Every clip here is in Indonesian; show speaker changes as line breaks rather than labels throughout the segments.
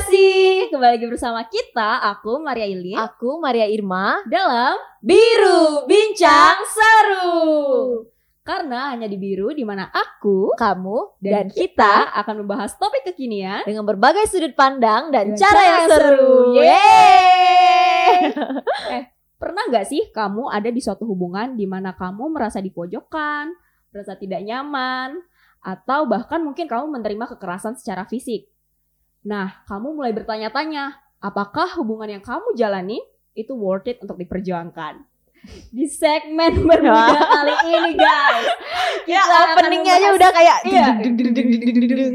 kasih. Kembali lagi bersama kita, aku Maria Ili
Aku Maria Irma.
dalam Biru Bincang Seru. Karena hanya di Biru di mana aku
Kamu
dan,
dan,
kita akan membahas topik kekinian
dengan berbagai sudut pandang dan cara yang seru.
Eh, pernah nggak sih kamu ada di suatu hubungan di mana kamu merasa dipojokkan, merasa tidak nyaman, atau bahkan mungkin kamu menerima kekerasan secara fisik? Nah, kamu mulai bertanya-tanya, apakah hubungan yang kamu jalani itu worth it untuk diperjuangkan? Di segmen berbeda kali ini, guys.
Ya
Kita
openingnya aja udah kayak
Iya.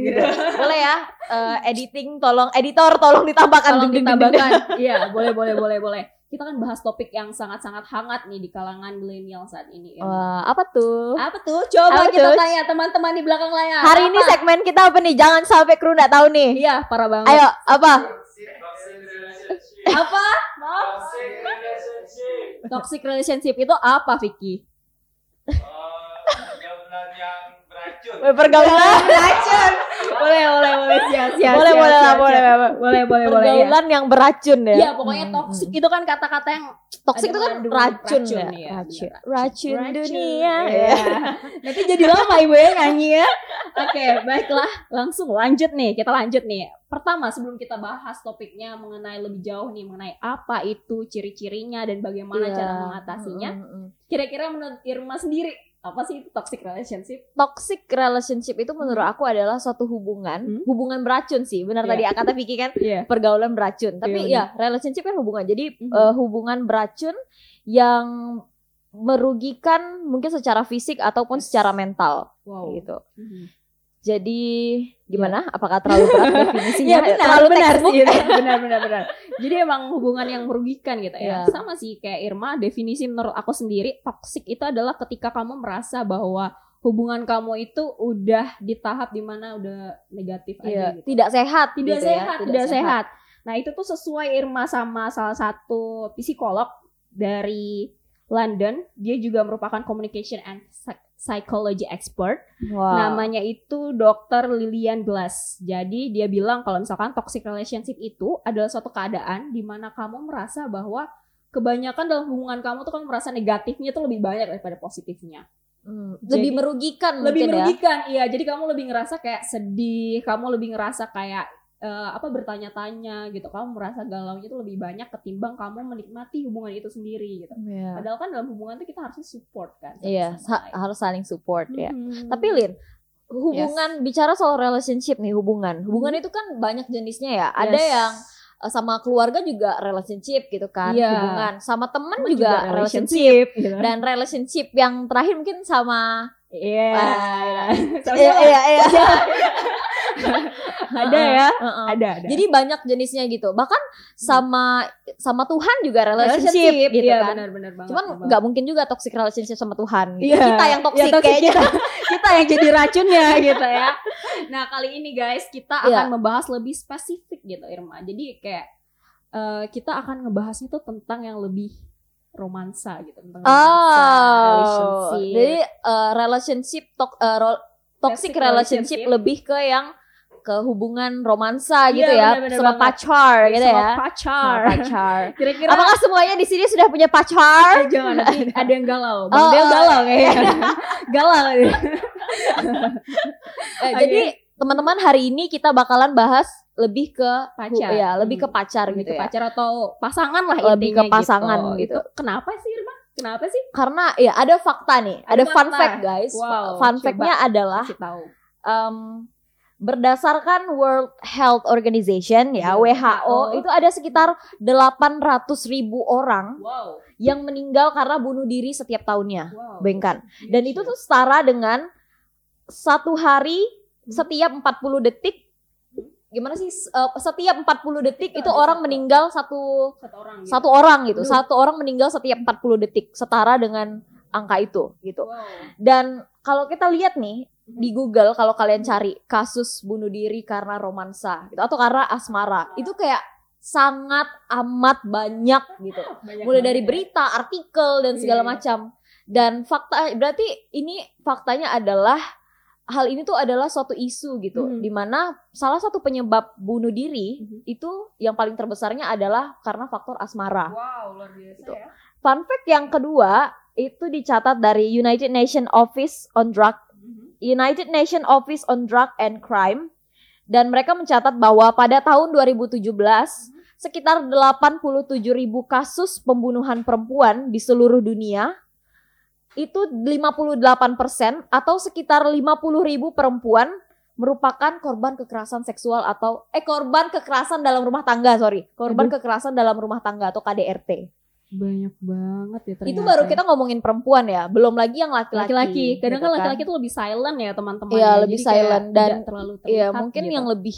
gitu. Boleh ya eh, editing tolong editor tolong ditambahkan
Tolong ditambahkan. Iya, boleh, boleh, boleh, boleh. Kita kan bahas topik yang sangat-sangat hangat nih di kalangan milenial saat ini. ya.
Wah, apa tuh?
Apa tuh? Coba
Apa
kita
tuh?
tanya teman-teman di belakang layar.
Hari ini
Apa?
segmen kita apa nih? Jangan sampai kru nggak tahu nih.
Iya, parah banget.
Ayo, apa?
Apa? Maaf. Toxic relationship itu apa, Vicky?
pergaulan yang beracun.
Pergaulan,
Racun. Boleh, boleh, boleh. Siap, siap.
boleh,
siap,
boleh lah,
siap,
boleh,
siap.
boleh.
Boleh, boleh, boleh. Iya.
Pergaulan yang beracun ya.
Iya, pokoknya
Hmm, hmm.
itu kan kata-kata yang ada
itu kan racun,
racun,
ya.
iya,
Racun.
benar,
Racun, dunia.
Iya. Nanti jadi lama ibu ya nyanyi ya. Oke, baiklah. Langsung lanjut nih. Kita lanjut nih. Pertama sebelum kita bahas topiknya mengenai lebih jauh nih mengenai apa itu ciri-cirinya dan bagaimana
Iya.
cara mengatasinya.
Mm, mm, mm.
Kira-kira menurut Irma sendiri apa sih itu toxic relationship?
toxic relationship itu menurut aku adalah suatu hubungan,
Hmm.
hubungan beracun sih. Benar
Iya.
tadi kata Vicky kan
Iya.
pergaulan beracun. Tapi
Iya,
ya relationship kan hubungan. Jadi
Mhm.
eh, hubungan beracun yang merugikan mungkin secara fisik ataupun
Yes.
secara mental
Wow.
gitu.
Mhm.
Jadi gimana? Apakah terlalu berat definisinya?
Iya benar,
terlalu
benar
textbook?
sih, benar, benar, benar. Jadi emang hubungan yang merugikan gitu ya.
Iya.
Sama sih kayak Irma, definisi menurut aku sendiri toxic itu adalah ketika kamu merasa bahwa hubungan kamu itu udah di tahap di mana udah negatif
Iya,
aja gitu.
tidak sehat,
Tidak
gitu ya,
sehat, tidak sehat. Nah itu tuh sesuai Irma sama salah satu psikolog dari London. Dia juga merupakan communication and psychology expert.
Wow.
Namanya itu Dr. Lilian Glass. Jadi dia bilang kalau misalkan toxic relationship itu adalah suatu keadaan di mana kamu merasa bahwa kebanyakan dalam hubungan kamu tuh kamu merasa negatifnya tuh lebih banyak daripada positifnya.
Hmm,
Jadi-
lebih merugikan
Lebih
ya.
merugikan, iya. Jadi kamu lebih ngerasa kayak sedih, kamu lebih ngerasa kayak eh, apa bertanya-tanya gitu. Kamu merasa galaunya itu lebih banyak ketimbang kamu menikmati hubungan itu sendiri gitu.
Iya.
Padahal kan dalam hubungan tuh kita harusnya support kan.
Iya, sa-
lain.
harus saling support ya.
Mhm.
Tapi Lin, hubungan bicara soal relationship nih, hubungan. Hubungan
Mhm.
itu kan banyak jenisnya ya. Ada
Yes.
yang uh, sama keluarga juga relationship gitu kan,
Iya.
hubungan. Sama temen
Temen
juga, relationship.
gitu kan.
Dan relationship yang terakhir mungkin sama
Iya.
Iya, iya, iya.
Ada ya?
Heeh.
Ada, ada.
Jadi banyak jenisnya gitu. Bahkan sama sama Tuhan juga relationship, gitu
iya,
kan.
benar-benar banget.
Cuman
benar
nggak mungkin juga toxic relationship sama Tuhan. Gitu.
Iya.
Kita yang toxic
Iya, toxic
kayaknya.
kita, kita yang jadi racunnya gitu ya. Nah kali ini guys kita akan
Iya.
membahas lebih spesifik gitu Irma. Jadi kayak eh, kita akan ngebahasnya tuh tentang yang lebih romansa gitu tentang romansa,
Oh,
relationship.
jadi uh, relationship tok- uh, ro-
Toxic
toxic relationship,
relationship.
lebih ke yang ke hubungan romansa
Iya,
gitu ya,
benar-benar
sama
banget.
pacar gitu
Sama
ya.
pacar.
Sama pacar.
Kira-kira
Apakah semuanya di sini sudah punya pacar?
Eh, jangan nanti ada yang galau. Bang
Oh,
Del
oh.
galau kayaknya. galau.
Eh. Jadi teman-teman hari ini kita bakalan bahas lebih ke
Pacar.
ya, lebih ke
Hmm.
pacar
lebih
gitu
ke
ya.
pacar atau pasangan lah
Lebih
intinya
ke pasangan gitu.
Itu kenapa sih Irma? Kenapa sih?
Karena ya ada fakta nih,
Ada
ada, fun
fakta.
fact guys.
Wow,
fun fact-nya adalah
tahu.
um, berdasarkan World Health Organization ya
WHO.
WHO itu ada sekitar 800 ribu orang
Wow.
yang meninggal karena bunuh diri setiap tahunnya,
Wow.
bayangkan. Dan itu tuh setara dengan satu hari
Hmm.
setiap 40 detik gimana sih eh, setiap 40 detik
Itu
itu orang
satu.
meninggal satu
satu orang gitu.
satu orang gitu.
Aduh.
Satu orang meninggal setiap 40 detik setara dengan angka itu gitu.
Wow.
Dan kalau kita lihat nih di Google kalau kalian cari kasus bunuh diri karena romansa gitu atau karena asmara, itu kayak sangat amat banyak gitu.
Banyak
Mulai
banget
dari
ya.
berita, artikel dan segala
Iya.
macam. Dan fakta berarti ini faktanya adalah hal ini tuh adalah suatu isu gitu
Mhm.
di mana salah satu penyebab bunuh diri
Mhm.
itu yang paling terbesarnya adalah karena faktor asmara.
Wow, luar biasa
Gitu.
ya.
Fun fact yang kedua itu dicatat dari United Nation Office on Drug. United Nation Office on Drug and Crime dan mereka mencatat bahwa pada tahun 2017 sekitar 87 ribu kasus pembunuhan perempuan di seluruh dunia itu 58% atau sekitar 50 ribu perempuan merupakan korban kekerasan seksual atau eh korban kekerasan dalam rumah tangga sorry. Korban kekerasan dalam rumah tangga atau KDRT
Banyak banget ya ternyata.
itu baru kita ngomongin perempuan ya belum lagi yang laki-laki
laki-laki. Kadang
gitu
kan laki-laki tuh lebih silent ya teman-teman.
Iya, lebih silent dan
terlalu
Iya,
terlihat
mungkin
gitu.
yang lebih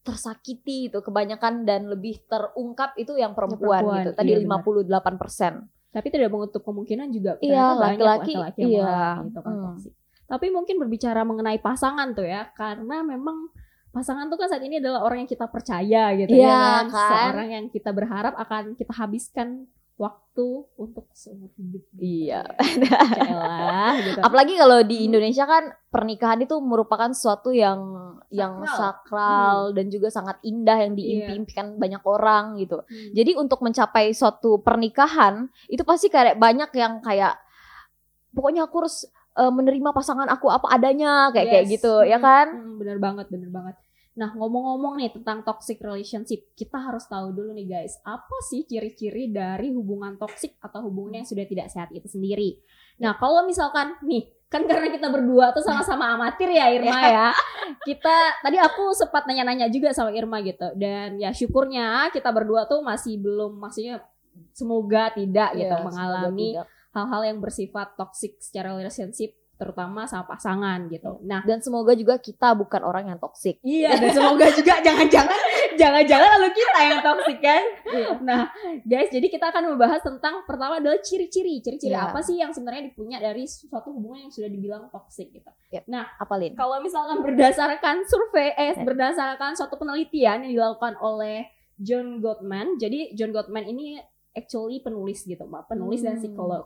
tersakiti itu kebanyakan dan lebih terungkap itu yang perempuan,
perempuan,
gitu. Tadi
iya, benar.
58%.
tapi tidak menutup kemungkinan juga
Iya,
ternyata banyak
laki-laki,
laki-laki yang
iya.
mengalami itu kan
Hmm.
Tapi mungkin berbicara mengenai pasangan tuh ya, karena memang pasangan tuh kan saat ini adalah orang yang kita percaya gitu
Iya,
ya kan,
kan?
seorang yang kita berharap akan kita habiskan waktu untuk seumur hidup. gitu
Iya.
ya. Yaelah, gitu.
Apalagi kalau di
Hmm.
Indonesia kan pernikahan itu merupakan sesuatu yang yang
Sakral.
sakral dan juga sangat indah yang diimpi-impikan banyak orang gitu.
Hmm.
Jadi untuk mencapai suatu pernikahan itu pasti kayak banyak yang kayak pokoknya aku harus eh, menerima pasangan aku apa adanya kayak kayak
Yes.
gitu ya
Hmm,
kan?
hmm, bener banget, bener banget. Nah ngomong-ngomong nih tentang toxic relationship, kita harus tahu dulu nih guys, apa sih ciri-ciri dari hubungan toxic atau hubungan yang sudah tidak sehat itu sendiri? Nah kalau misalkan nih, kan karena kita berdua tuh sama-sama amatir ya Irma ya, kita tadi aku sempat nanya-nanya juga sama Irma gitu, dan ya syukurnya kita berdua tuh masih belum, maksudnya semoga tidak gitu
Iya,
mengalami hal-hal yang bersifat toxic secara relationship terutama sama pasangan gitu. Nah,
dan semoga juga kita bukan orang yang toksik.
Iya, dan semoga juga jangan-jangan jangan-jangan lalu kita yang toksik kan. Nah, guys, jadi kita akan membahas tentang pertama adalah ciri-ciri. Ciri-ciri
Iya.
apa sih yang sebenarnya dipunya dari suatu hubungan yang sudah dibilang toksik gitu.
Yep.
Nah,
Apalin?
kalau misalkan berdasarkan survei eh
Eh.
berdasarkan suatu penelitian yang dilakukan oleh John Gottman. Jadi John Gottman ini actually penulis gitu, Mbak, penulis dan
Hmm.
psikolog.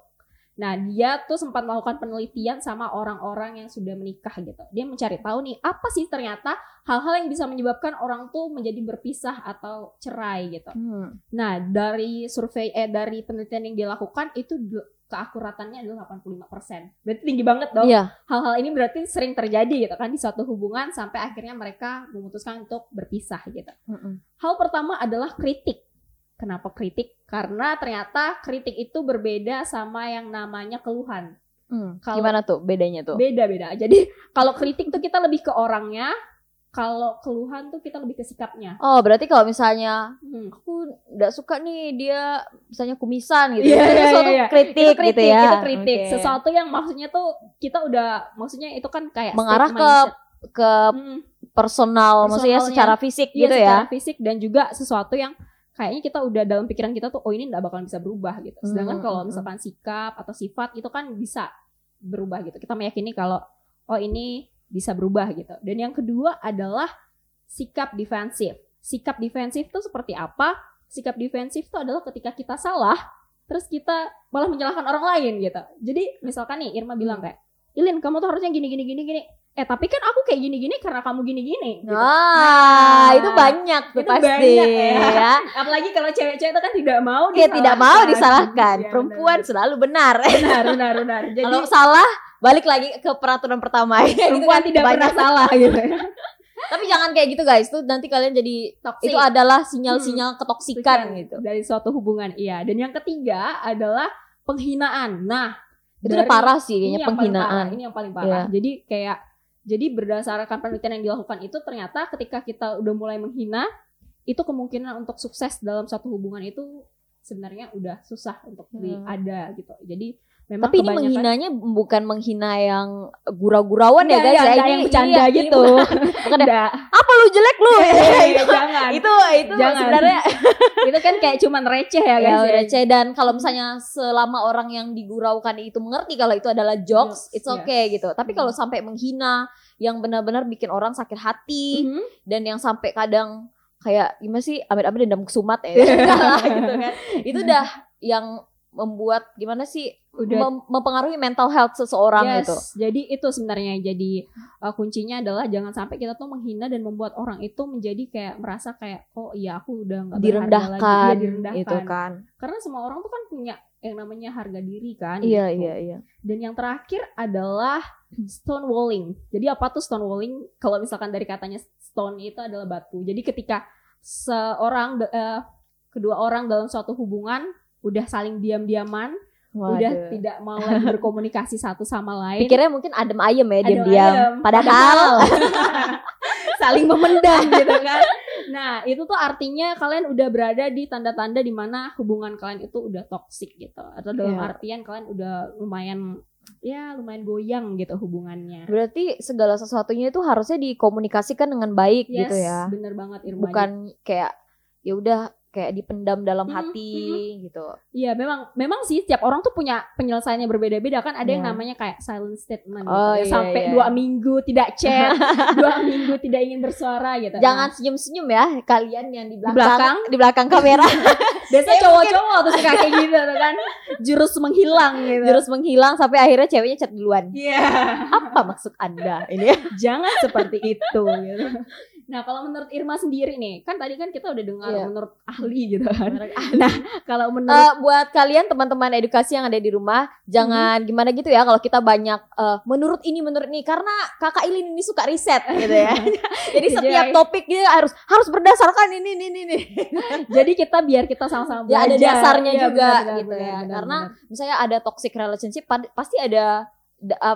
Nah, dia tuh sempat melakukan penelitian sama orang-orang yang sudah menikah gitu. Dia mencari tahu nih apa sih ternyata hal-hal yang bisa menyebabkan orang tuh menjadi berpisah atau cerai gitu.
Hmm.
Nah, dari survei eh dari penelitian yang dilakukan itu keakuratannya adalah 85%. Berarti tinggi banget dong.
Iya.
Hal-hal ini berarti sering terjadi gitu kan di suatu hubungan sampai akhirnya mereka memutuskan untuk berpisah gitu.
Mm-mm.
Hal pertama adalah kritik. Kenapa kritik? Karena ternyata kritik itu berbeda sama yang namanya keluhan.
Hmm.
Kalau-
Gimana tuh bedanya tuh?
Beda-beda. Jadi kalau kritik tuh kita lebih ke orangnya, kalau keluhan tuh kita lebih ke sikapnya.
Oh, berarti kalau misalnya
Hmm.
aku nggak suka nih dia misalnya kumisan gitu.
Iya,
itu
iya,
suatu
iya, iya.
kritik,
itu kritik,
gitu ya.
itu kritik.
Oke.
Sesuatu yang maksudnya tuh kita udah, maksudnya itu kan kayak
Mengarah ke ke
Hmm.
personal, maksudnya secara fisik
Iya,
gitu
secara
ya.
fisik dan juga sesuatu yang kayaknya kita udah dalam pikiran kita tuh oh ini nggak bakalan bisa berubah gitu. Sedangkan
Hmm,
kalau
hmm,
misalkan sikap atau sifat itu kan bisa berubah gitu. Kita meyakini kalau oh ini bisa berubah gitu. Dan yang kedua adalah sikap defensif. Sikap defensif itu seperti apa? Sikap defensif itu adalah ketika kita salah terus kita malah menyalahkan orang lain gitu. Jadi misalkan nih Irma bilang
Hmm.
kayak, "Ilin, kamu tuh harusnya gini gini gini gini." Eh, tapi kan aku kayak gini-gini karena kamu gini-gini gitu.
Nah, itu banyak tuh
itu
pasti
banyak ya.
ya.
Apalagi kalau cewek-cewek itu kan tidak mau
Dia tidak mau disalahkan.
Iya,
Perempuan
benar.
selalu benar.
benar benar benar. Jadi
Kalau salah balik lagi ke peraturan pertama.
perempuan
kan
tidak
banyak.
pernah salah gitu.
Tapi jangan kayak gitu guys. Itu nanti kalian jadi
Toxic.
itu adalah sinyal-sinyal ketoksikan gitu.
dari suatu hubungan. Iya, dan yang ketiga adalah penghinaan. Nah,
Itu
dari-
udah parah sih kayaknya
paling parah,
penghinaan.
Ini yang paling parah.
Iya.
Jadi kayak jadi berdasarkan penelitian yang dilakukan itu ternyata ketika kita udah mulai menghina itu kemungkinan untuk sukses dalam suatu hubungan itu sebenarnya udah susah untuk
Hmm.
ada gitu. Jadi memang
Tapi ini menghinanya bukan menghina yang gurau-gurauan ya
Enggak,
guys
enggak,
ya. Ini
yang bercanda
ini-
gitu.
bukan ada,
Enggak.
apa lu jelek lu?
Iya,
itu,
jangan.
itu itu
Jangan.
sebenarnya
itu kan kayak cuman receh ya
ya
guys. ya.
receh dan kalau misalnya selama orang yang diguraukan itu mengerti kalau itu adalah jokes,
Jokes,
it's
iya.
okay gitu. Tapi
Hmm.
kalau sampai menghina yang benar-benar bikin orang sakit hati
Mhm.
dan yang sampai kadang kayak gimana sih amit-amit dendam kesumat ya
Iya.
Gitu kan. Itu udah yang membuat gimana sih
Udah
mem- mempengaruhi mental health seseorang
yes.
gitu.
Jadi itu sebenarnya jadi uh, kuncinya adalah jangan sampai kita tuh menghina dan membuat orang itu menjadi kayak merasa kayak oh iya aku udah nggak berharga
Direndahkan,
lagi. Iya, direndahkan.
itu kan.
Karena semua orang tuh kan punya yang namanya harga diri kan.
Iya,
gitu.
iya, iya.
Dan yang terakhir adalah stonewalling. Jadi apa tuh stonewalling? Kalau misalkan dari katanya stone itu adalah batu. Jadi ketika seorang eh, kedua orang dalam suatu hubungan udah saling diam-diaman, udah
Waduh.
tidak mau lagi berkomunikasi satu sama lain.
Pikirnya mungkin adem ayem ya diam-diam. Padahal
saling memendam gitu kan. Nah, itu tuh artinya kalian udah berada di tanda-tanda di mana hubungan kalian itu udah toksik gitu. Atau dalam
Iya.
artian kalian udah lumayan ya lumayan goyang gitu hubungannya.
berarti segala sesuatunya itu harusnya dikomunikasikan dengan baik
Yes,
gitu ya.
bener banget Irma.
Bukan kayak ya udah kayak dipendam dalam
Mhm,
hati gitu.
Iya, memang memang sih setiap orang tuh punya penyelesaiannya berbeda-beda kan. Ada yang
Iya.
namanya kayak silent statement gitu.
Oh,
ya.
iya,
Sampai
iya.
dua minggu tidak chat, dua minggu tidak ingin bersuara gitu.
Jangan senyum-senyum ya kalian yang di belakang
belakang?
di belakang kamera
biasanya cowok-cowok tuh suka kayak gitu tuh kan. Jurus menghilang gitu.
terus menghilang sampai akhirnya ceweknya chat duluan.
Iya.
Apa maksud Anda ini?
Jangan seperti itu gitu. Nah, kalau menurut Irma sendiri nih, kan tadi kan kita udah dengar
Iya.
menurut ahli gitu kan. Nah, kalau menurut
Eh, buat kalian teman-teman edukasi yang ada di rumah, jangan gimana gitu ya kalau kita banyak eh, menurut ini menurut ini karena Kakak Ilin ini suka riset gitu ya. Jadi setiap topik dia harus harus berdasarkan ini ini ini. ini.
jadi kita biar kita sama-sama
Ya, ada
belajar.
dasarnya
Iya,
juga
benar,
gitu
benar,
ya.
benar,
Karena
benar.
Misalnya ada toxic relationship pasti ada da-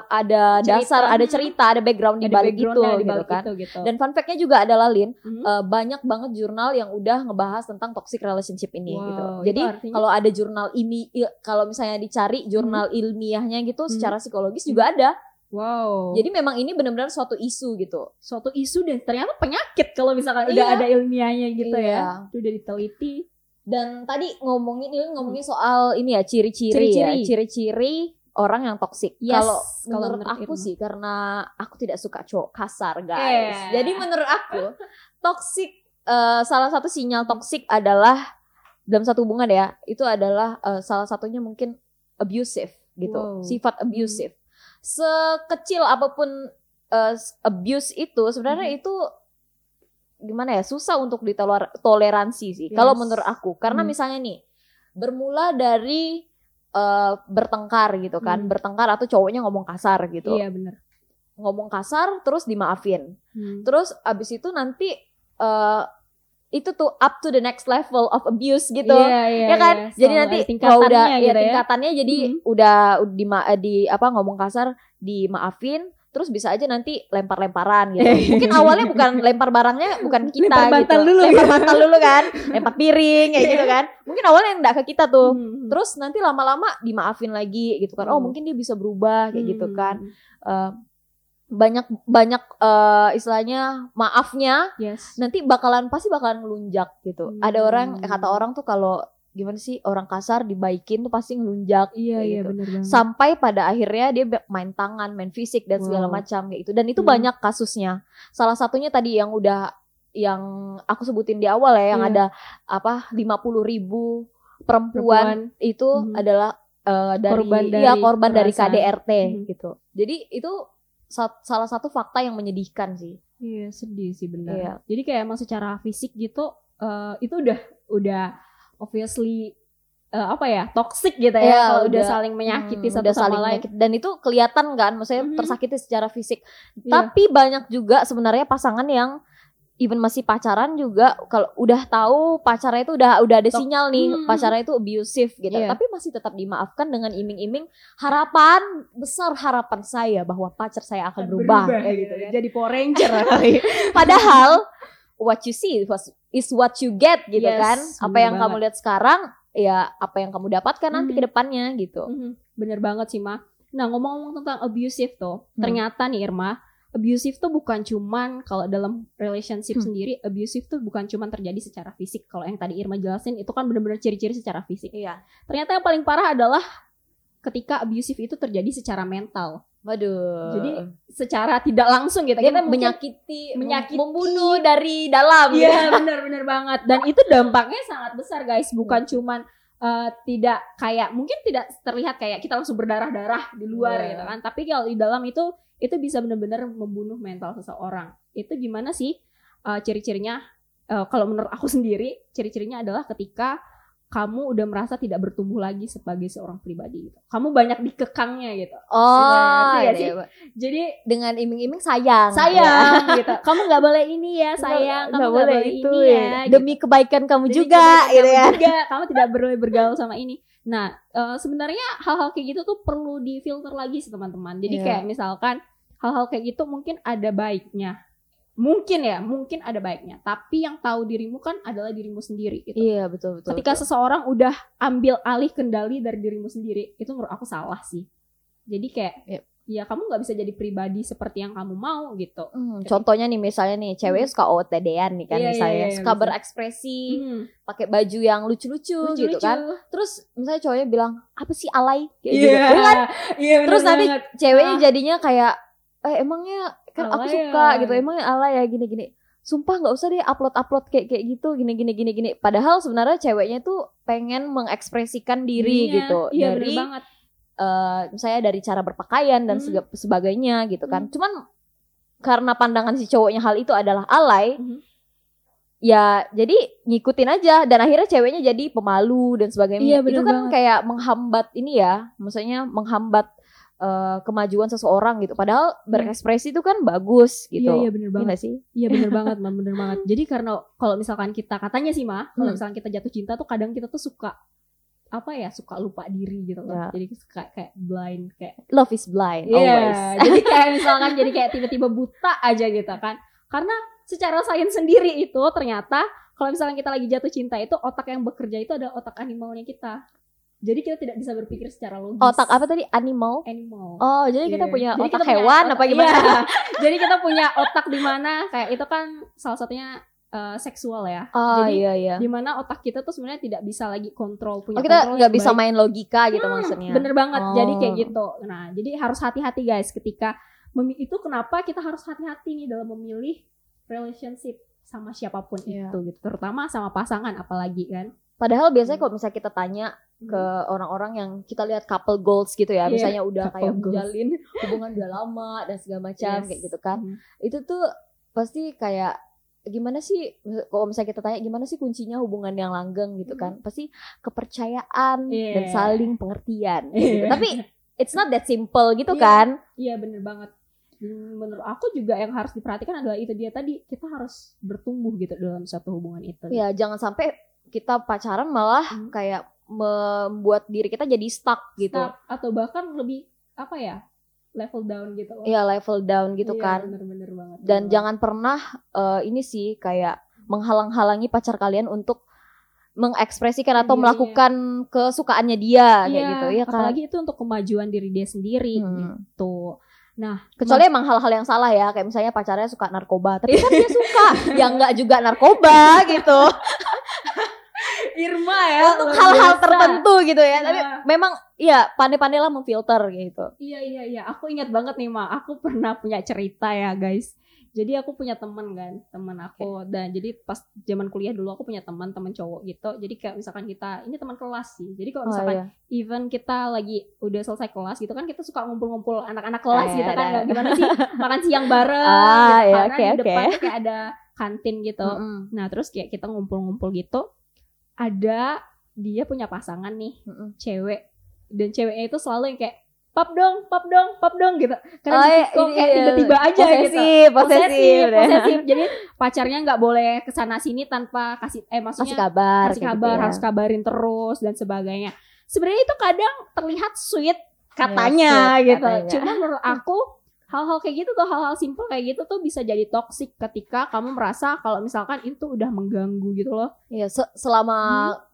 ada
Cerita.
dasar, ada cerita, ada background di balik itu
di
gitu kan.
itu gitu.
Dan fun fact-nya juga adalah Lin,
Mhm.
eh, banyak banget jurnal yang udah ngebahas tentang toxic relationship ini
Wow,
gitu.
itu
Jadi
artinya-
kalau ada jurnal ini kalau misalnya dicari jurnal ilmiahnya gitu
Hmm.
secara psikologis juga ada.
wow.
Jadi memang ini benar-benar suatu isu gitu.
suatu isu dan ternyata penyakit kalau misalkan udah
Iya.
ada ilmiahnya gitu
Iya.
ya. Itu udah diteliti.
Dan tadi ngomongin Lin ngomongin soal ini ya ciri-ciri ya,
Ciri-ciri.
Orang yang toksik.
Yes,
Kalau
kalau
menurut,
menurut
aku
Irma.
sih karena aku tidak suka cowok kasar, guys.
Eh.
Jadi menurut aku toksik eh, salah satu sinyal toksik adalah dalam satu hubungan ya, itu adalah eh, salah satunya mungkin abusive gitu.
Wow.
Sifat abusive. Sekecil apa pun eh, abuse itu sebenarnya
Mhm.
itu gimana ya susah untuk ditoleransi sih kalau
Yes.
menurut aku karena
Hmm.
misalnya nih bermula dari eh, bertengkar gitu kan
Hmm.
bertengkar atau cowoknya ngomong kasar gitu
Iya benar.
ngomong kasar terus dimaafin
Hmm.
terus abis itu nanti eh, itu tuh up to the next level of abuse gitu
Iya, iya,
ya kan
iya.
jadi
Selalu
nanti kalau udah
tingkatannya
ya
gitu ya.
tingkatannya jadi
Hmm.
udah di di apa ngomong kasar dimaafin terus bisa aja nanti lempar-lemparan gitu. Mungkin awalnya bukan lempar barangnya bukan kita
Lempar bantal
gitu.
dulu
lempar
gitu.
bantal dulu kan, lempar piring kayak gitu kan. Mungkin awalnya enggak ke kita tuh.
Hmm.
Terus nanti lama-lama dimaafin lagi gitu kan. Oh,
Hmm.
mungkin dia bisa berubah kayak gitu
Hmm.
kan. Eh, banyak banyak eh, istilahnya maafnya
Yes.
nanti bakalan pasti bakalan ngelunjak gitu. Ada orang
Hmm.
kata orang tuh kalau gimana sih orang kasar dibaikin tuh pasti ngelunjak
Iya, iya
gitu.
banget.
Sampai pada akhirnya dia main tangan, main fisik dan segala
Wow.
macam gitu. Dan itu
Hmm.
banyak kasusnya. Salah satunya tadi yang udah yang aku sebutin di awal ya yang
Iya.
ada apa 50 ribu perempuan, itu
Mhm.
adalah eh, dari
Korban dari
korban dari. KDRT
Mhm.
gitu. Jadi itu sa- salah satu fakta yang menyedihkan sih.
Iya sedih sih benar.
Iya.
Jadi kayak emang secara fisik gitu eh, itu udah udah obviously eh, apa ya toxic gitu ya
Iya,
kalau udah,
udah,
saling menyakiti
Hmm,
satu
udah
sama
saling
lain.
menyakiti. dan itu kelihatan kan maksudnya
Mhm.
tersakiti secara fisik
Iya.
tapi banyak juga sebenarnya pasangan yang even masih pacaran juga kalau udah tahu pacarnya itu udah udah ada sinyal nih
Hmm.
pacarnya itu abusive gitu
Iya.
tapi masih tetap dimaafkan dengan iming-iming harapan besar harapan saya bahwa pacar saya akan berubah, kayak gitu kan.
Jadi Power Ranger kali.
padahal what you see was- is what you get gitu
Yes,
kan apa yang kamu
banget.
lihat sekarang ya apa yang kamu dapatkan nanti
Mhm.
ke depannya gitu
Mhm, Bener banget sih Ma. Nah ngomong-ngomong tentang abusive tuh,
Hmm.
ternyata nih Irma, abusive tuh bukan cuman kalau dalam relationship
Hmm.
sendiri, abusive tuh bukan cuman terjadi secara fisik. Kalau yang tadi Irma jelasin itu kan bener-bener ciri-ciri secara fisik.
iya
Ternyata yang paling parah adalah ketika abusive itu terjadi secara mental.
Waduh
Jadi secara tidak langsung gitu. Kita mungkin-
menyakiti,
menyakiti.
membunuh dari dalam.
Iya benar-benar banget dan itu dampaknya sangat besar guys bukan cuman eh, tidak kayak mungkin tidak terlihat kayak kita langsung berdarah-darah di luar
Iya.
gitu kan. Tapi kalau di dalam itu itu bisa benar-benar membunuh mental seseorang. Itu gimana sih eh, ciri-cirinya? Eh, kalau menurut aku sendiri, ciri-cirinya adalah ketika kamu udah merasa tidak bertumbuh lagi sebagai seorang pribadi gitu. Kamu banyak dikekangnya gitu.
Oh,
gak
iya,
sih?
iya.
Jadi
dengan iming-iming sayang.
sayang gitu. Kamu nggak boleh ini ya sayang, kamu
Nggak
boleh,
itu
ini ya. gitu.
Demi kebaikan kamu
Jadi
juga
kebaikan
gitu
kamu
ya.
juga, kamu tidak perlu bergaul sama ini. Nah, eh, sebenarnya hal-hal kayak gitu tuh perlu difilter lagi sih teman-teman. Jadi
Iya.
kayak misalkan hal-hal kayak gitu mungkin ada baiknya. Mungkin ya, mungkin ada baiknya. Tapi yang tahu dirimu kan adalah dirimu sendiri gitu.
Iya, betul betul.
Ketika
betul.
seseorang udah ambil alih kendali dari dirimu sendiri, itu menurut aku salah sih. Jadi kayak
Yep.
ya kamu nggak bisa jadi pribadi seperti yang kamu mau gitu.
Hmm, contohnya nih misalnya nih cewek
Hmm.
suka OOTD-an nih kan
Iya, iya,
misalnya
iya,
suka
bisa.
berekspresi
Hmm,
pakai baju yang lucu-lucu, gitu kan terus misalnya cowoknya bilang apa sih alay kayak
Iya,
gitu Iya kan?
iya
terus nanti ceweknya
Ah.
jadinya kayak eh emangnya kan aku
Alay
suka
ya.
gitu emangnya alay ya gini-gini sumpah nggak usah deh upload upload kayak kayak gitu gini gini gini gini padahal sebenarnya ceweknya tuh pengen mengekspresikan diri
Dirinya.
gitu
Iya,
dari
banget.
eh misalnya dari cara berpakaian dan
Hmm.
sebagainya gitu kan
Hmm.
cuman karena pandangan si cowoknya hal itu adalah alay
Mhm.
ya jadi ngikutin aja dan akhirnya ceweknya jadi pemalu dan sebagainya
Iya,
itu kan
banget.
kayak menghambat ini ya maksudnya menghambat eh, kemajuan seseorang gitu padahal berekspresi itu kan bagus gitu
Iya, iya bener
Iya
banget.
nggak sih
Iya bener banget, Mam, bener banget. Jadi karena kalau misalkan kita katanya sih mah, kalau
Hmm.
misalkan kita jatuh cinta tuh kadang kita tuh suka apa ya, suka lupa diri gitu
Ya.
kan. Jadi suka kayak blind kayak
love is blind
Iya,
always
jadi kayak misalkan jadi kayak tiba-tiba buta aja gitu kan. Karena secara sains sendiri itu ternyata kalau misalkan kita lagi jatuh cinta itu otak yang bekerja itu adalah otak animalnya kita. Jadi kita tidak bisa berpikir secara logis.
otak apa tadi animal
Animal.
oh jadi kita
Iya.
punya
Jadi
otak
kita punya
hewan
otak-
apa gimana
Iya. Jadi kita punya otak di mana kayak itu kan salah satunya eh, seksual ya.
oh
Jadi
iya iya
di mana otak kita tuh sebenarnya tidak bisa lagi kontrol punya
oh kita
kontrol
nggak bisa
baik.
main logika gitu
Hmm,
maksudnya
Bener banget. Jadi kayak
Oh.
gitu. Nah, jadi harus hati-hati guys ketika itu kenapa kita harus hati-hati nih dalam memilih relationship sama siapa pun
Iya.
itu gitu. Terutama sama pasangan apalagi kan.
Padahal biasanya
Hmm.
kalau misalnya kita tanya ke
Hmm.
orang-orang yang kita lihat couple goals gitu ya,
Iya,
misalnya udah kayak
goals.
menjalin hubungan udah lama dan segala macam
Yes.
kayak gitu kan.
Hmm.
Itu tuh pasti kayak gimana sih kalau misalnya kita tanya gimana sih kuncinya hubungan yang langgeng gitu kan? Pasti kepercayaan dan
Iya.
saling pengertian
Iya.
gitu. Tapi it's not that simple gitu
Iya.
kan?
Iya bener banget. Hmm, Menurut aku juga yang harus diperhatikan adalah itu dia tadi kita harus bertumbuh gitu dalam satu hubungan itu.
Ya jangan sampai kita pacaran malah
Hmm.
kayak membuat diri kita jadi stuck gitu.
Stuck, atau bahkan lebih apa ya level down gitu. loh.
Iya level down gitu
Iya,
kan.
Bener-bener banget.
dan
bener
jangan pernah eh, ini sih kayak menghalang-halangi pacar kalian untuk mengekspresikan atau
Dirinya.
melakukan kesukaannya dia
banget.
kayak gitu ya kan
apalagi itu untuk kemajuan diri dia sendiri
Hmm.
gitu. Nah,
kecuali emang hal-hal yang salah ya kayak misalnya pacarnya suka narkoba tapi kan dia suka yang enggak juga narkoba gitu
Irma ya
untuk hal-hal tertentu gitu ya tapi
Iya.
memang ya pandai-pandailah memfilter gitu
Iya iya iya, aku ingat banget nih Ma, aku pernah punya cerita ya guys. Jadi aku punya teman kan, teman aku dan jadi pas zaman kuliah dulu aku punya teman teman cowok gitu. Jadi kayak misalkan kita ini teman kelas sih. Jadi kalau
oh,
misalkan
iya.
even kita lagi udah selesai kelas gitu kan kita suka ngumpul-ngumpul anak-anak kelas
Ah,
gitu kan. Nggak gimana sih makan siang bareng
Ah,
gitu.
iya,
karena
oke,
di depan tuh kayak ada kantin gitu.
Mm-mm.
Nah, terus kayak kita ngumpul-ngumpul gitu ada dia punya pasangan nih,
Mm-mm.
cewek. Dan ceweknya itu selalu yang kayak pap dong, pap dong, pap dong gitu. Karena
Oh, iya,
kok
ini,
kayak
iya.
tiba-tiba aja gitu.
posesif posesif
posesif, posesif. Jadi pacarnya nggak boleh ke sana sini tanpa kasih eh
kasih
maksudnya
kabar
kasih
kayak
kabar,
gitu ya.
harus kabarin terus dan sebagainya. Sebenarnya itu kadang terlihat sweet
Ya,
katanya
sweet
gitu.
katanya.
Cuman menurut aku hal-hal kayak gitu tuh hal-hal simple kayak gitu tuh bisa jadi toxic ketika kamu merasa kalau misalkan itu udah mengganggu gitu loh.
Iya, se- selama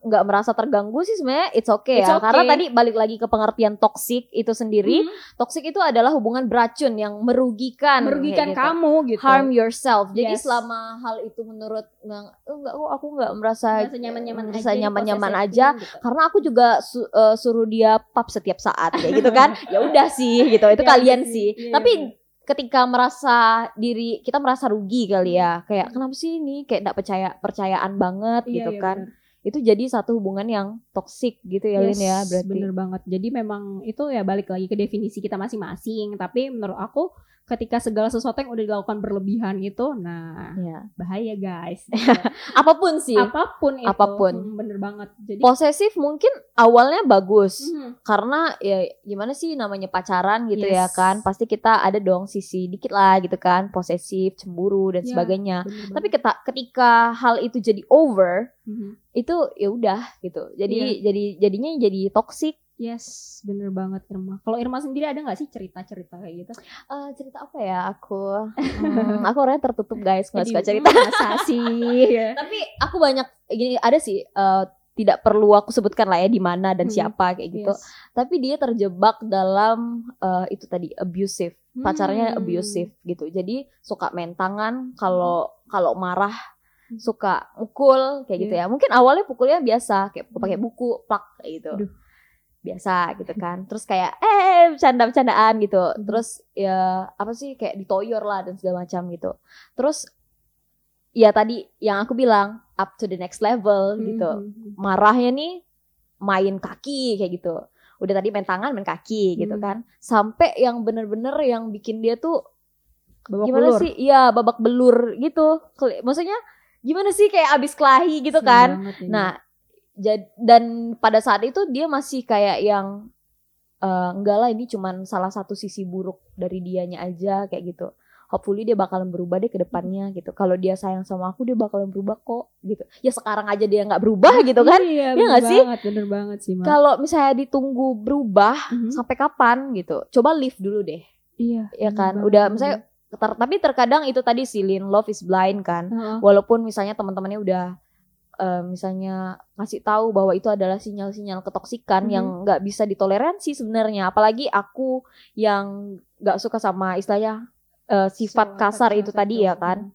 nggak merasa terganggu sih sebenarnya it's okay
Hmm. It's
ya. Karena
okay.
tadi balik lagi ke pengertian toxic itu sendiri.
Hmm,
Toxic itu adalah hubungan beracun yang merugikan.
merugikan
gitu.
kamu gitu.
Harm yourself. Jadi
Yes.
selama hal itu menurut nggak, oh, aku nggak merasa
nyaman-nyaman
merasa
aja,
nyaman-nyaman
diposesifin
aja.
gitu.
Karena aku juga su- eh, suruh dia pap setiap saat kayak gitu kan. ya udah sih gitu. Itu
Ya,
kalian
sih.
sih.
Iya,
Tapi
iya.
Ketika merasa diri kita merasa rugi kali ya kayak kenapa sih ini kayak nggak percaya percayaan banget
Iya,
gitu
iya,
kan
benar.
itu jadi satu hubungan yang toksik gitu ya Lin ya
Yes,
berarti.
Bener banget. Jadi memang itu ya balik lagi ke definisi kita masing-masing. Tapi menurut aku ketika segala sesuatu yang udah dilakukan berlebihan itu, nah
Ya.
bahaya guys.
Apa pun sih.
Apa pun itu.
Apa pun.
Hmm, Bener banget. Jadi
Posesif mungkin awalnya bagus.
Hmm,
karena ya gimana sih namanya pacaran gitu ya
Yes.
kan pasti kita ada dong sisi dikit lah gitu kan posesif cemburu dan
Ya,
sebagainya
bener
tapi keta- ketika hal itu jadi over
Mhm.
itu ya udah gitu jadi
Iya.
jadi jadinya jadi toksik
Yes, bener banget Irma. Kalau Irma sendiri ada nggak sih cerita-cerita kayak gitu?
Eh, cerita apa ya aku Hmm, aku orangnya tertutup guys nggak suka cerita
hmm, Masa sih? Ya.
tapi aku banyak gini ada sih eh, tidak perlu aku sebutkan lah ya di mana dan
Hmm,
siapa kayak gitu
Yes.
tapi dia terjebak dalam eh, itu tadi abusive pacarnya
Hmm.
abusive gitu jadi suka main tangan kalau kalau marah
Hmm.
suka mukul kayak gitu ya mungkin awalnya pukulnya biasa kayak pakai buku plak kayak gitu
Aduh.
Biasa gitu kan terus kayak eh bercanda bercandaan gitu
Hmm.
terus ya apa sih kayak ditoyor lah dan segala macam gitu terus ya tadi yang aku bilang up to the next level gitu
Mhm.
marahnya nih main kaki kayak gitu. Udah tadi main tangan, main kaki gitu
Hmm.
kan. Sampai yang bener-bener yang bikin dia tuh
Babak
gimana
belur.
sih? Iya, babak belur gitu. Maksudnya gimana sih kayak abis kelahi gitu
Sedih
kan.
banget ya.
Nah, dan pada saat itu dia masih kayak yang eh, enggak lah ini cuman salah satu sisi buruk dari dianya aja kayak gitu. Hopefully dia bakalan berubah deh ke depannya gitu. Kalau dia sayang sama aku dia bakalan berubah kok gitu. Ya sekarang aja dia nggak berubah gitu kan.
Iya, bener
nggak sih?
banget, bener banget sih.
Kalau misalnya ditunggu berubah
Mhm.
sampai kapan gitu. Coba live dulu deh.
Iya.
Ya kan?
banget,
Udah misalnya ter- tapi terkadang itu tadi si Lin love is blind kan.
Heeh.
Walaupun misalnya teman-temannya udah eh, misalnya ngasih tahu bahwa itu adalah sinyal-sinyal ketoksikan
Mhm.
yang nggak bisa ditoleransi sebenarnya. Apalagi aku yang nggak suka sama istilahnya eh, sifat
So,
kasar itu tadi ya kan.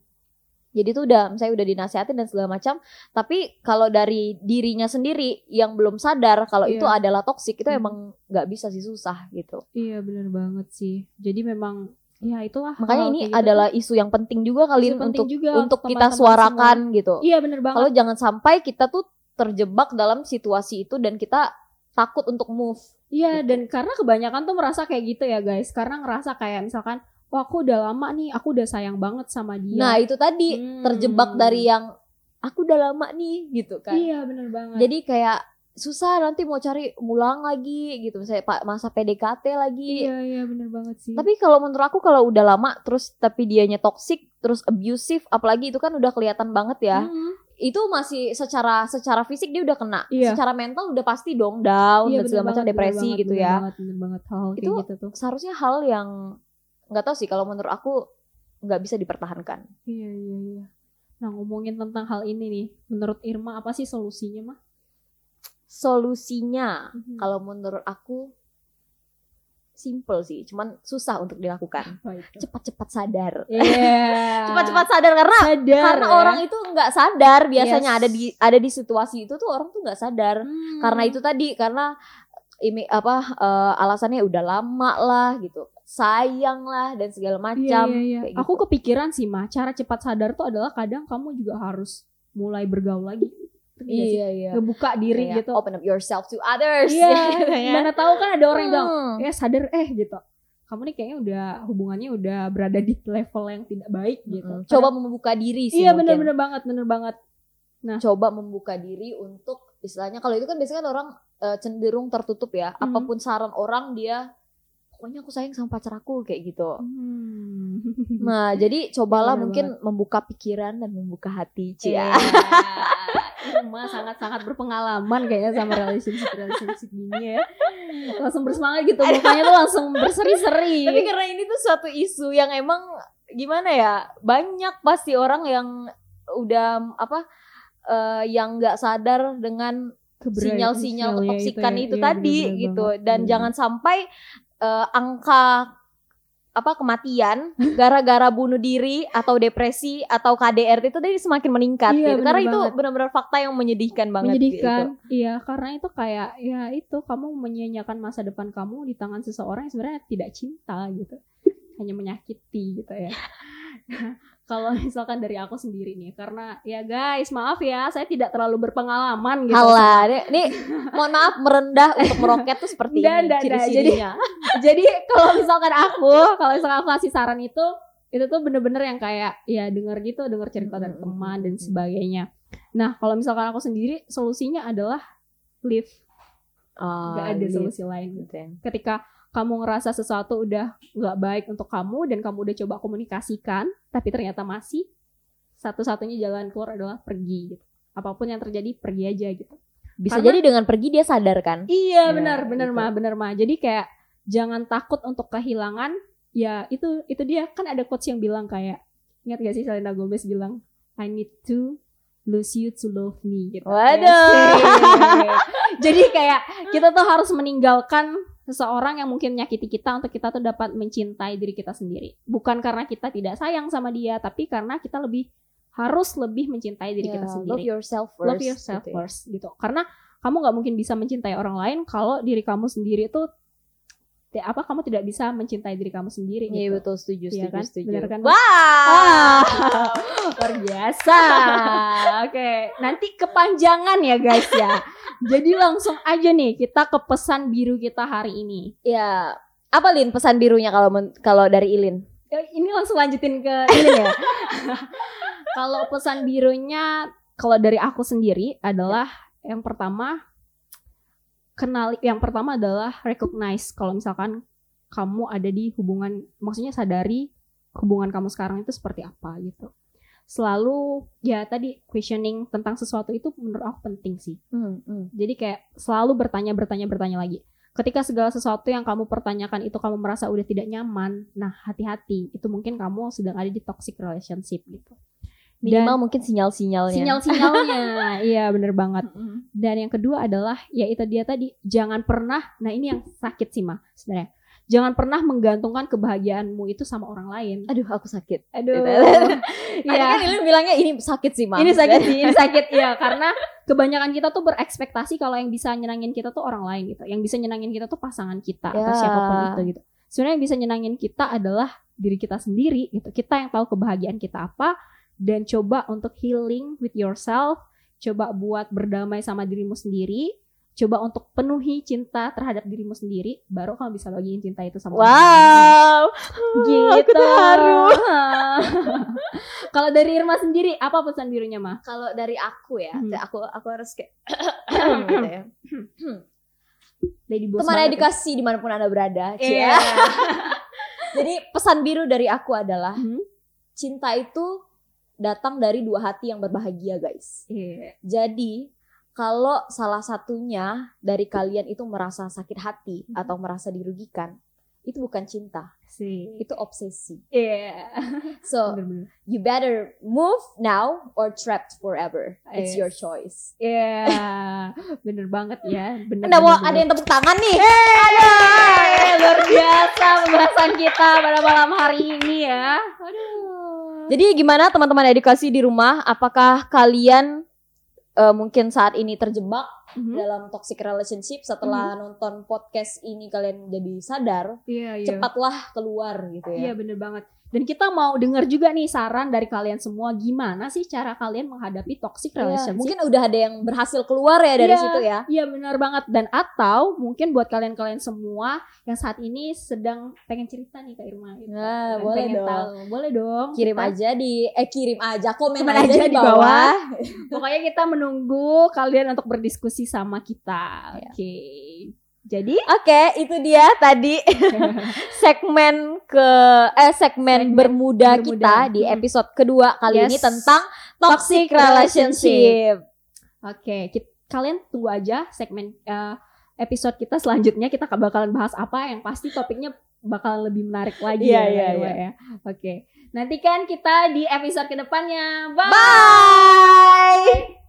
Jadi itu udah misalnya udah dinasihatin dan segala macam, tapi kalau dari dirinya sendiri yang belum sadar kalau
Iya.
itu adalah toksik itu
Hmm.
emang nggak bisa sih susah gitu.
Iya, bener banget sih. Jadi memang ya itulah.
Makanya ini
gitu
adalah isu yang penting juga kali
Isu
untuk
juga
untuk kita suarakan gitu.
tuh. Iya, bener banget.
Kalau jangan sampai kita tuh terjebak dalam situasi itu dan kita takut untuk move.
Iya,
gitu.
dan karena kebanyakan tuh merasa kayak gitu ya, guys. Karena ngerasa kayak misalkan, wah aku udah lama nih, aku udah sayang banget sama dia.
Nah, itu tadi
Hmm.
terjebak dari yang aku udah lama nih gitu kan.
Iya, bener banget.
Jadi kayak susah nanti mau cari ngulang lagi gitu misalnya pak masa PDKT lagi.
iya, iya, bener banget sih.
Tapi kalau menurut aku kalau udah lama terus tapi dianya toxic terus abusive apalagi itu kan udah kelihatan banget ya.
Mm-mm.
Itu masih secara secara fisik dia udah kena.
Iya.
Secara mental udah pasti dong down
Iya,
dan
bener
segala macam
banget, bener
depresi
banget,
gitu
bener
ya.
Banget, bener banget hal
Itu-
gitu tuh.
Seharusnya hal yang nggak tahu sih kalau menurut aku nggak bisa dipertahankan.
Iya, iya, iya. Nah, ngomongin tentang hal ini nih, menurut Irma apa sih solusinya, mah?
Solusinya
Mhm.
kalau menurut aku simple sih, cuman susah untuk dilakukan.
Itu?
Cepat-cepat sadar.
Iya.
Cepat-cepat sadar karena
sadar.
karena
ya.
orang itu nggak sadar biasanya
Yes.
ada di ada di situasi itu tuh orang tuh nggak sadar
Hmm.
karena itu tadi karena ini apa eh, alasannya udah lama lah gitu sayang lah dan segala
Iya,
macam
iya.
kayak
Aku
gitu.
kepikiran sih, mah cara cepat sadar tuh adalah kadang kamu juga harus mulai bergaul lagi. Sih?
iya iya
Ngebuka diri
Kayak
gitu.
open up yourself to others
Iya,
gitu ya.
mana tahu kan ada orang yang bilang,
Hmm.
eh sadar eh gitu. Kamu nih kayaknya udah hubungannya udah berada di level yang tidak baik gitu.
Mm, coba membuka diri sih
Iya bener-bener banget, bener banget.
coba membuka diri untuk istilahnya kalau itu kan biasanya kan orang eh, cenderung tertutup ya
Hmm.
apa pun saran orang dia pokoknya aku sayang sama pacar aku kayak gitu
Hmm.
Nah, jadi cobalah
Bener
mungkin membuka pikiran dan membuka hati,
Iya.
Cia.
Irma sangat-sangat berpengalaman kayaknya sama relationship relationship gini ya. Langsung bersemangat gitu, mukanya tuh langsung berseri-seri.
Tapi karena ini tuh suatu isu yang emang gimana ya? Banyak pasti orang yang udah apa eh, yang nggak sadar dengan sinyal-sinyal
sinyal, ya,
ketoksikan
ya.
itu,
Iya,
tadi
bener-bener
gitu.
banget,
Dan
bener
jangan sampai eh, angka apa kematian gara-gara bunuh diri atau depresi atau KDRT itu tadi semakin meningkat
Iya,
gitu. Karena itu benar-benar fakta yang menyedihkan banget
menyedihkan.
gitu.
Iya, karena itu kayak ya itu kamu menyanyiakan masa depan kamu di tangan seseorang yang sebenarnya tidak cinta gitu. Hanya menyakiti gitu ya. kalau misalkan dari aku sendiri nih karena ya guys maaf ya saya tidak terlalu berpengalaman gitu
Halah, nih, nih, mohon maaf merendah untuk meroket tuh seperti
Nggak,
ini
nggak, nggak.
ciri-cirinya.
jadi kalau misalkan aku kalau misalkan aku kasih saran itu itu tuh bener-bener yang kayak ya denger gitu denger cerita dari
Mm, mm,
teman dan
mm.
sebagainya nah kalau misalkan aku sendiri solusinya adalah live
Oh,
gak ada solusi lain
Gitu ya.
ketika kamu ngerasa sesuatu udah nggak baik untuk kamu dan kamu udah coba komunikasikan tapi ternyata masih satu-satunya jalan keluar adalah pergi gitu apa pun yang terjadi pergi aja gitu
Bisa
Karena-
jadi dengan pergi dia sadar kan?
Iya
Ya,
benar benar
gitu.
mah benar mah. Jadi kayak jangan takut untuk kehilangan. Ya itu itu dia kan ada quotes yang bilang kayak ingat gak sih Selena Gomez bilang I need to lose you to love me gitu.
Waduh.
Jadi kayak kita tuh harus meninggalkan seseorang yang mungkin menyakiti kita untuk kita tuh dapat mencintai diri kita sendiri. Bukan karena kita tidak sayang sama dia, tapi karena kita lebih harus lebih mencintai diri kita
Ya,
sendiri
Love yourself first.
love yourself
gitu ya.
first gitu karena kamu nggak mungkin bisa mencintai orang lain kalau diri kamu sendiri tuh ti- apa kamu tidak bisa mencintai diri kamu sendiri
Iya
gitu.
betul setuju
Iya
setuju
kan?
setuju.
Bener kan?
Wah.
Wah, luar biasa. Oke, nanti kepanjangan ya guys ya. Jadi langsung aja nih kita ke pesan biru kita hari ini.
Ya, apa Lin pesan birunya kalau kalau dari Ilin?
Ya, ini langsung lanjutin ke ini ya. kalau pesan birunya kalau dari aku sendiri adalah yang pertama kenali yang pertama adalah recognize kalau misalkan kamu ada di hubungan maksudnya sadari hubungan kamu sekarang itu seperti apa gitu. Selalu ya tadi questioning tentang sesuatu itu menurut aku penting sih.
Hmm, hmm.
Jadi kayak selalu bertanya bertanya bertanya lagi. Ketika segala sesuatu yang kamu pertanyakan itu kamu merasa udah tidak nyaman, nah hati-hati. Itu mungkin kamu sedang ada di toxic relationship gitu.
Minimal mungkin sinyal-sinyalnya.
Sinyal-sinyalnya, iya bener banget.
Mm-mm.
Dan yang kedua adalah ya itu dia tadi jangan pernah, nah ini yang sakit sih mah sebenarnya. Jangan pernah menggantungkan kebahagiaanmu itu sama orang lain.
Aduh, aku sakit.
Aduh, iya.
kan Ilin bilangnya ini sakit sih, Mam.
Ini sakit sih, ini sakit ya karena kebanyakan kita tuh berekspektasi kalau yang bisa nyenangin kita tuh orang lain gitu. Yang bisa nyenangin kita tuh pasangan kita atau
Ya.
siapa pun itu gitu. Sebenarnya yang bisa nyenangin kita adalah diri kita sendiri gitu. Kita yang tahu kebahagiaan kita apa dan coba untuk healing with yourself, coba buat berdamai sama dirimu sendiri, coba untuk penuhi cinta terhadap dirimu sendiri, baru kamu bisa bagiin cinta itu sama orang lain.
Wow.
gitu.
Aku terharu.
Kalau dari Irma sendiri apa pesan birunya mah?
Kalau dari aku ya,
Hmm.
aku aku harus kayak gitu ya.
Lady Boss
Teman
banget ya.
edukasi di mana pun anda berada, Cia.
Iya.
Jadi pesan biru dari aku adalah
Hmm.
cinta itu datang dari dua hati yang berbahagia, guys.
Iya.
Jadi kalau salah satunya dari kalian itu merasa sakit hati
Mhm.
atau merasa dirugikan, itu bukan cinta,
Sih.
itu obsesi.
Iya.
So
Bener-bener.
you better move now or trapped forever. It's your
Yes.
choice.
Iya. Bener banget ya. Bener.
Anda mau
bener,
ada yang tepuk tangan nih?
Eh, luar biasa pembahasan kita pada malam hari ini ya. Aduh.
Jadi gimana teman-teman edukasi di rumah? Apakah kalian eh, mungkin saat ini terjebak
Mhm.
dalam toxic relationship setelah nonton podcast ini kalian jadi sadar?
Iya, iya.
Cepatlah keluar gitu
Iya
ya.
bener banget. Dan kita mau dengar juga nih saran dari kalian semua gimana sih cara kalian menghadapi toxic
Iya,
relationship.
mungkin udah ada yang berhasil keluar ya dari
Iya.
situ ya.
Iya benar banget dan atau mungkin buat kalian-kalian semua yang saat ini sedang pengen cerita nih Kak Irma gitu.
Nah,
Dan
boleh dong.
tahu. Boleh dong.
Kirim
Kita-
aja di eh kirim aja komen,
Komen
aja,
aja
di
di
bawah.
bawah. Pokoknya kita menunggu kalian untuk berdiskusi sama kita.
Iya.
Oke. Jadi
Oke, itu dia tadi segmen ke eh segmen,
Segmen
bermuda,
bermuda.
kita di episode kedua kali
Yes.
ini tentang toxic,
Toxic
relationship.
Oke, kit- kalian tunggu aja segmen eh, episode kita selanjutnya kita bakalan bahas apa yang pasti topiknya bakalan lebih menarik lagi
Iya,
ya,
iya, iya.
ya. Oke. Nantikan kita di episode ke depannya. Bye.
Bye.